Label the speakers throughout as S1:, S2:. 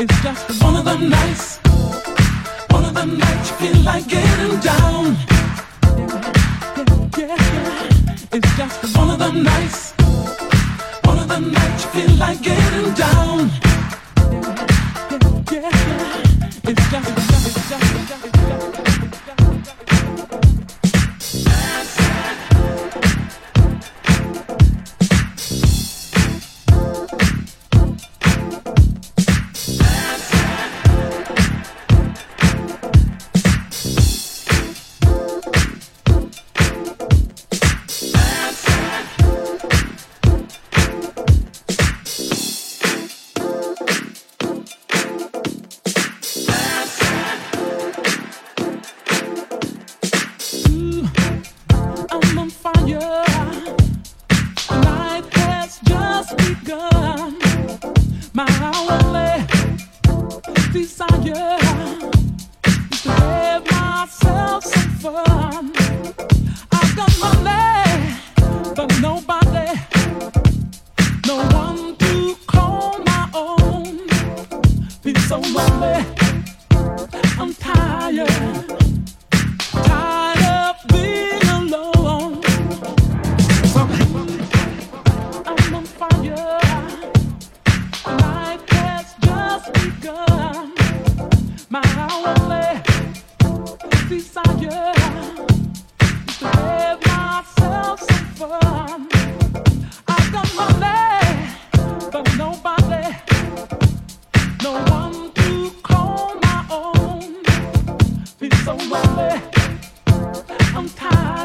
S1: It's just one of them nights. One of them nights you feel like getting down. Yeah, yeah, yeah. It's just one of them nights.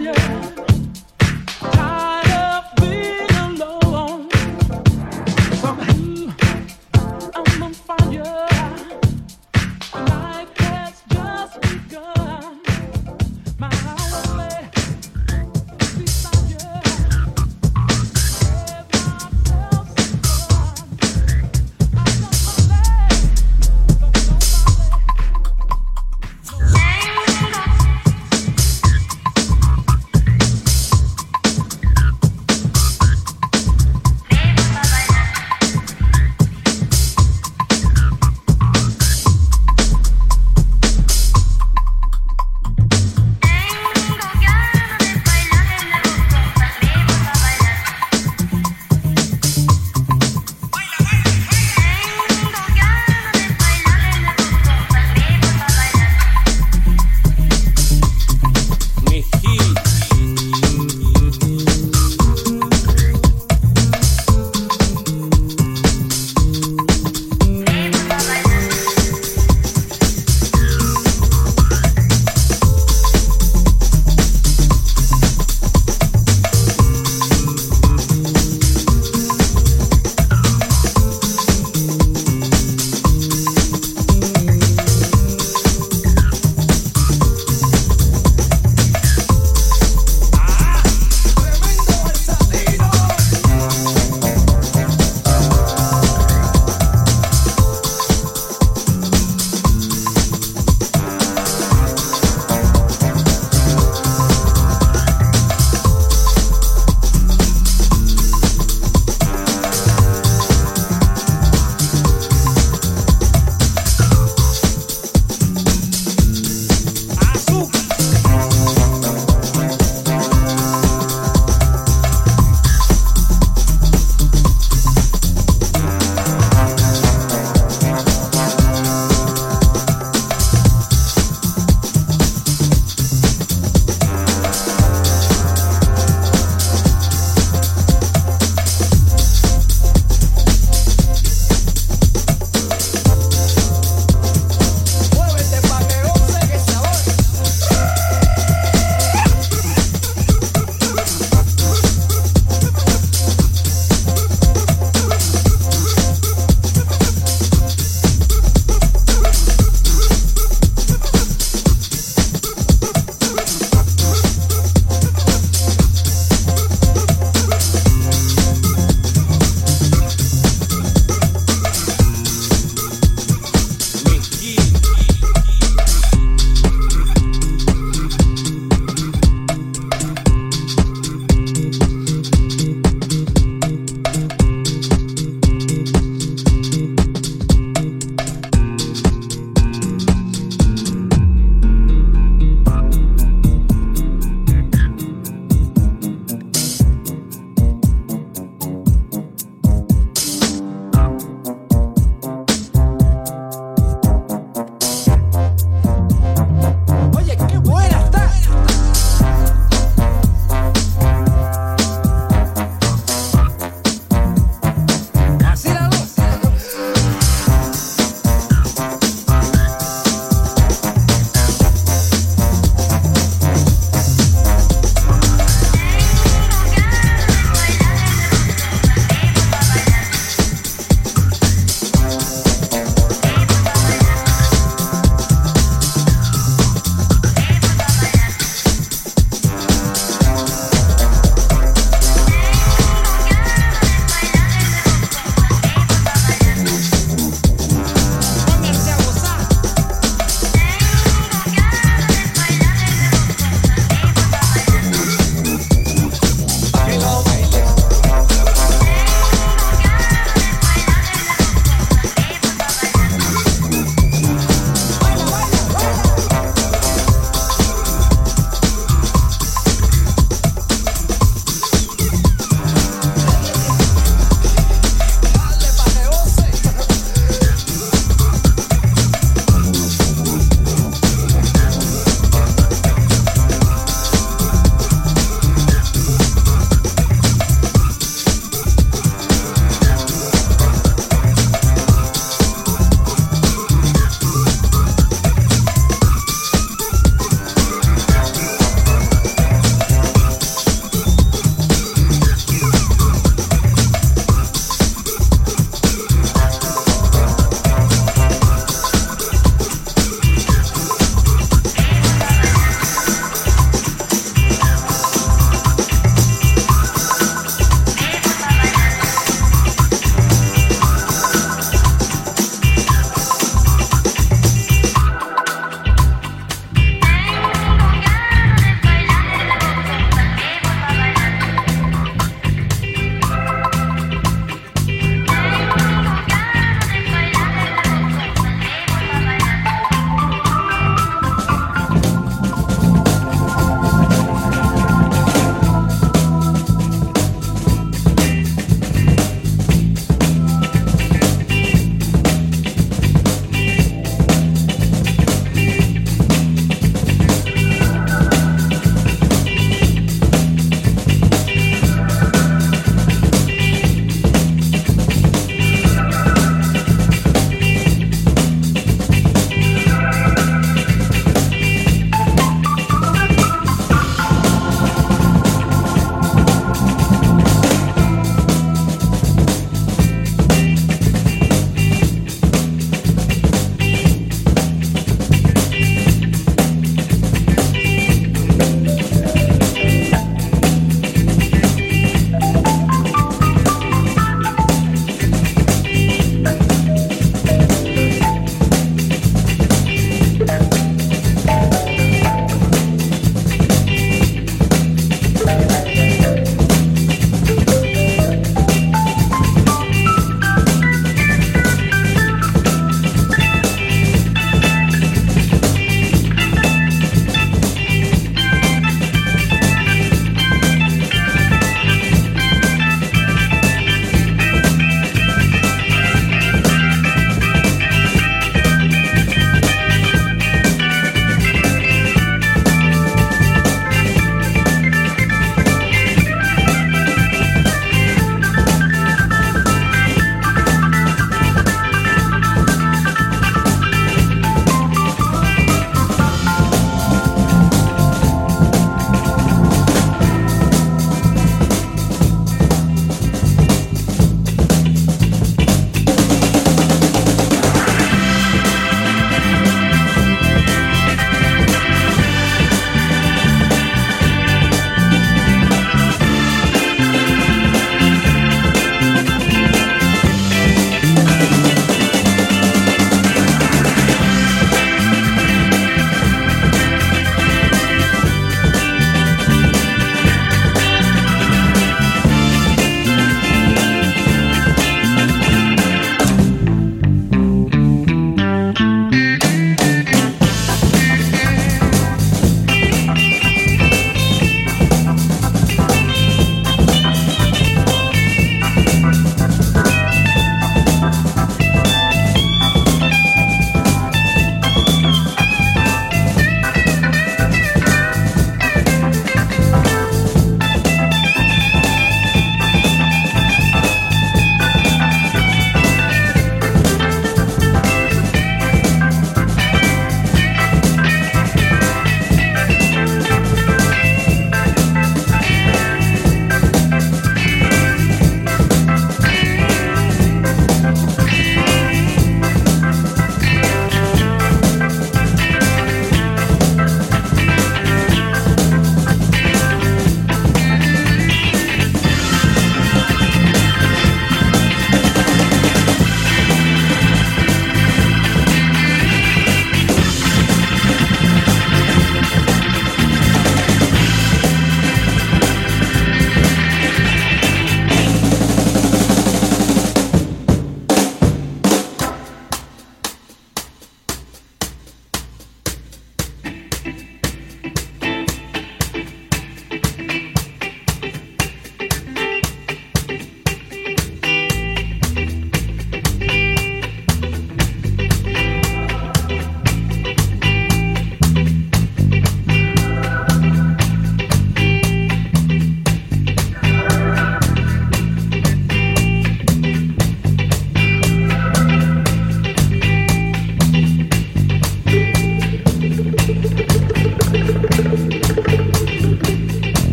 S1: Yeah.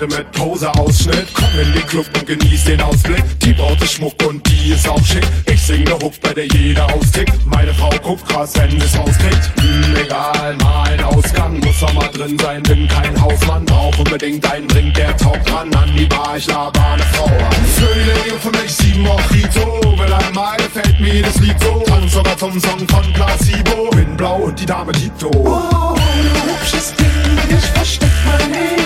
S2: Die Bräute mit Pose-Ausschnitt? Komm in den Club und genieß den Ausblick, die Braut Schmuck und die ist auch schick, ich sing ne Hook, bei der jeder austickt, meine Frau guckt krass, wenn es rauskriegt, hm, egal, mal ein Ausgang, muss auch mal drin sein, bin kein Hausmann, brauch unbedingt einen Drink, der taugt ran an die Bar, ich laber eine Frau an. Vögel für mich sieben Mojito, will einmal gefällt mir das Lied so, tanz sogar zum Song von Placebo, bin blau und die Dame Tito.
S1: Oh, du hübsches Ding, ich versteck mein Ehering,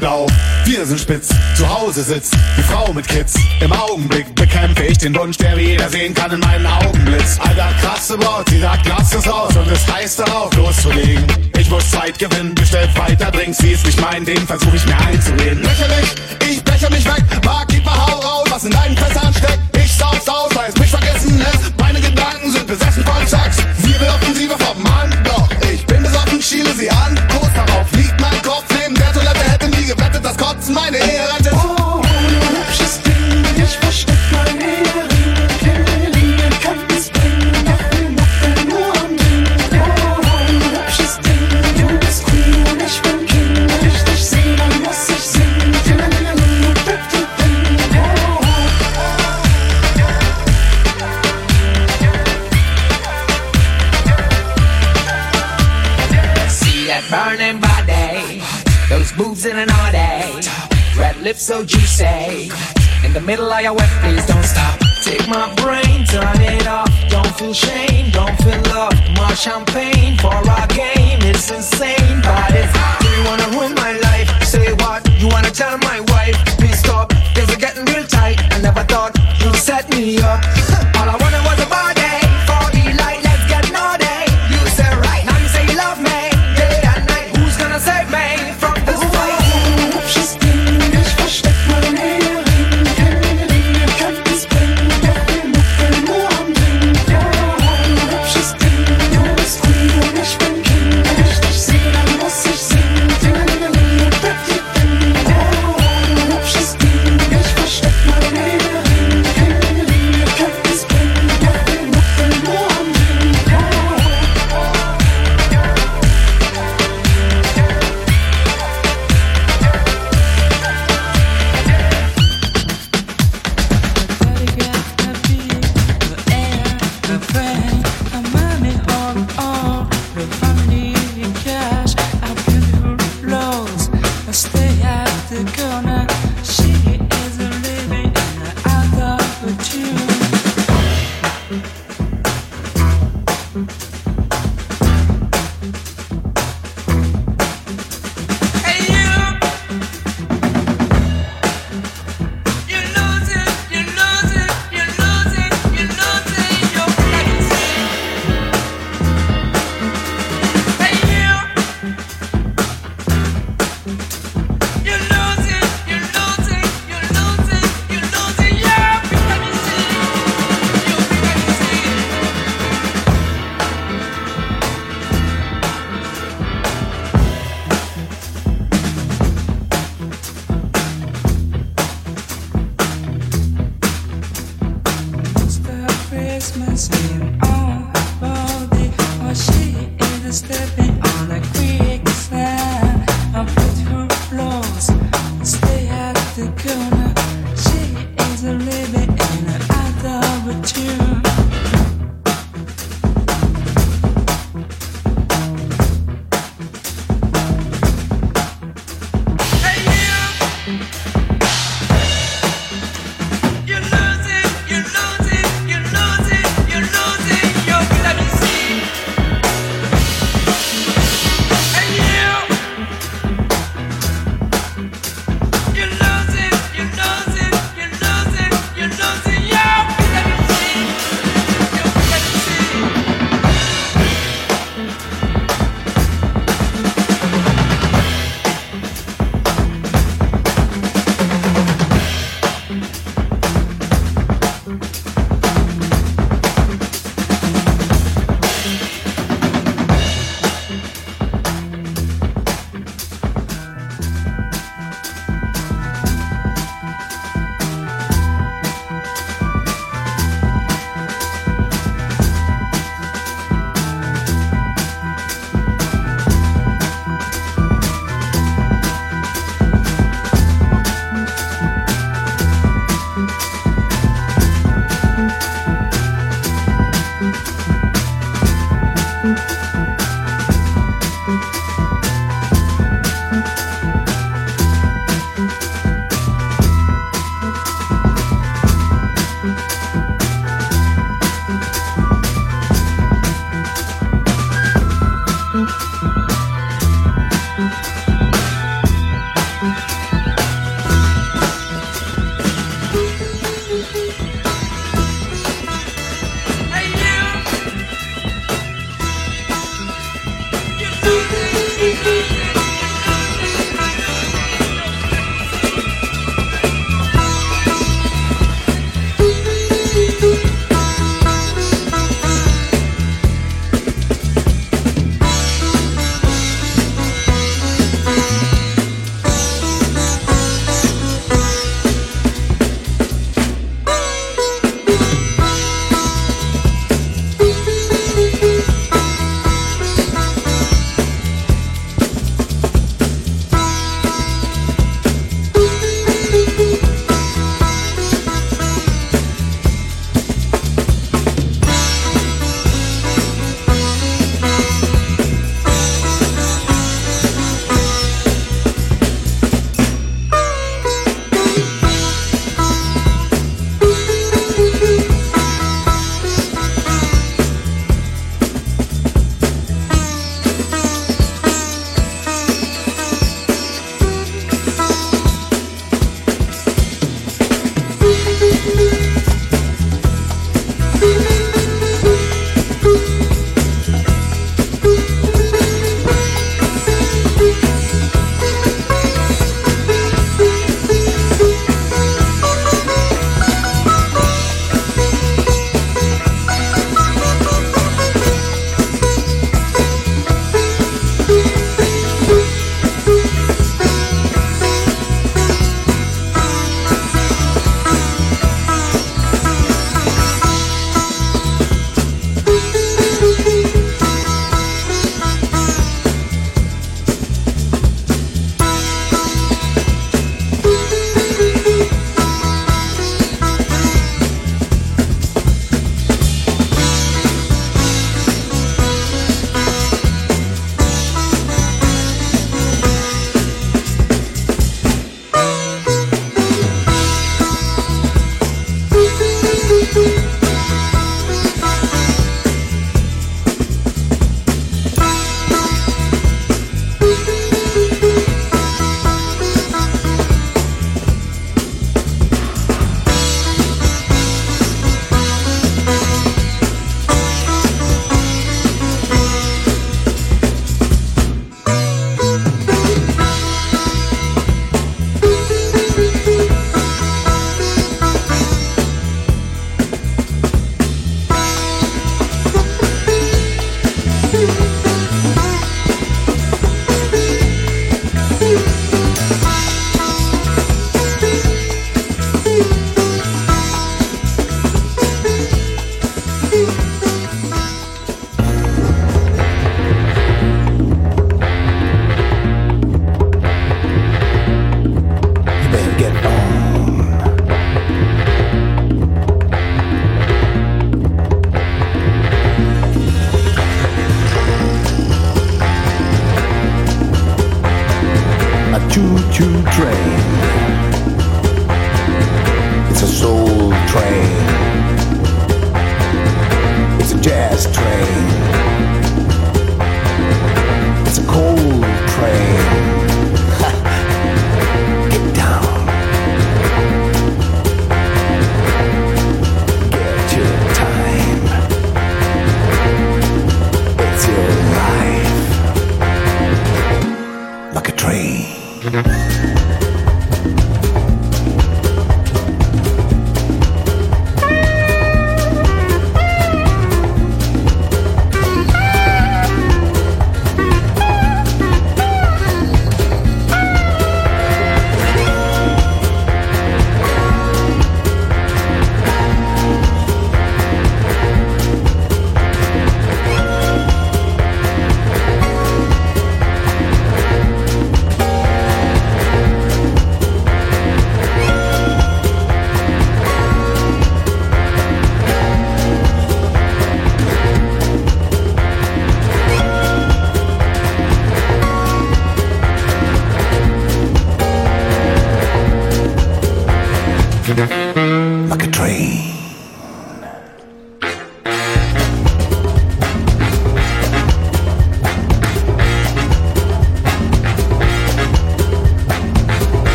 S2: blau, wir sind spitz, zu Hause sitzt die Frau mit Kids. Im Augenblick bekämpfe ich den Wunsch, der wie jeder sehen kann in meinen Augenblitz. Alter, krasse Braut, sie sagt, lass es aus und es heißt darauf loszulegen. Ich muss Zeit gewinnen, bestellt weiter Drinks, wie es nicht mein, dem versuche ich mir einzureden. Lächerlich, ich breche mich weg, Barkeeper, hau raus, was in deinen Fässern steckt. Ich sauf's aus, weil es mich vergessen lässt. Meine Gedanken sind besessen von Sex. Sie will Offensive
S3: so juicy. In the middle of your wet, please don't stop. Take my brain, turn it off. Don't feel shame, don't feel love. More champagne for our game. It's insane, but it's do you wanna ruin my life? Say what? You wanna tell my wife? Please stop, are getting real tight. I never thought you'd set me up. All I wanted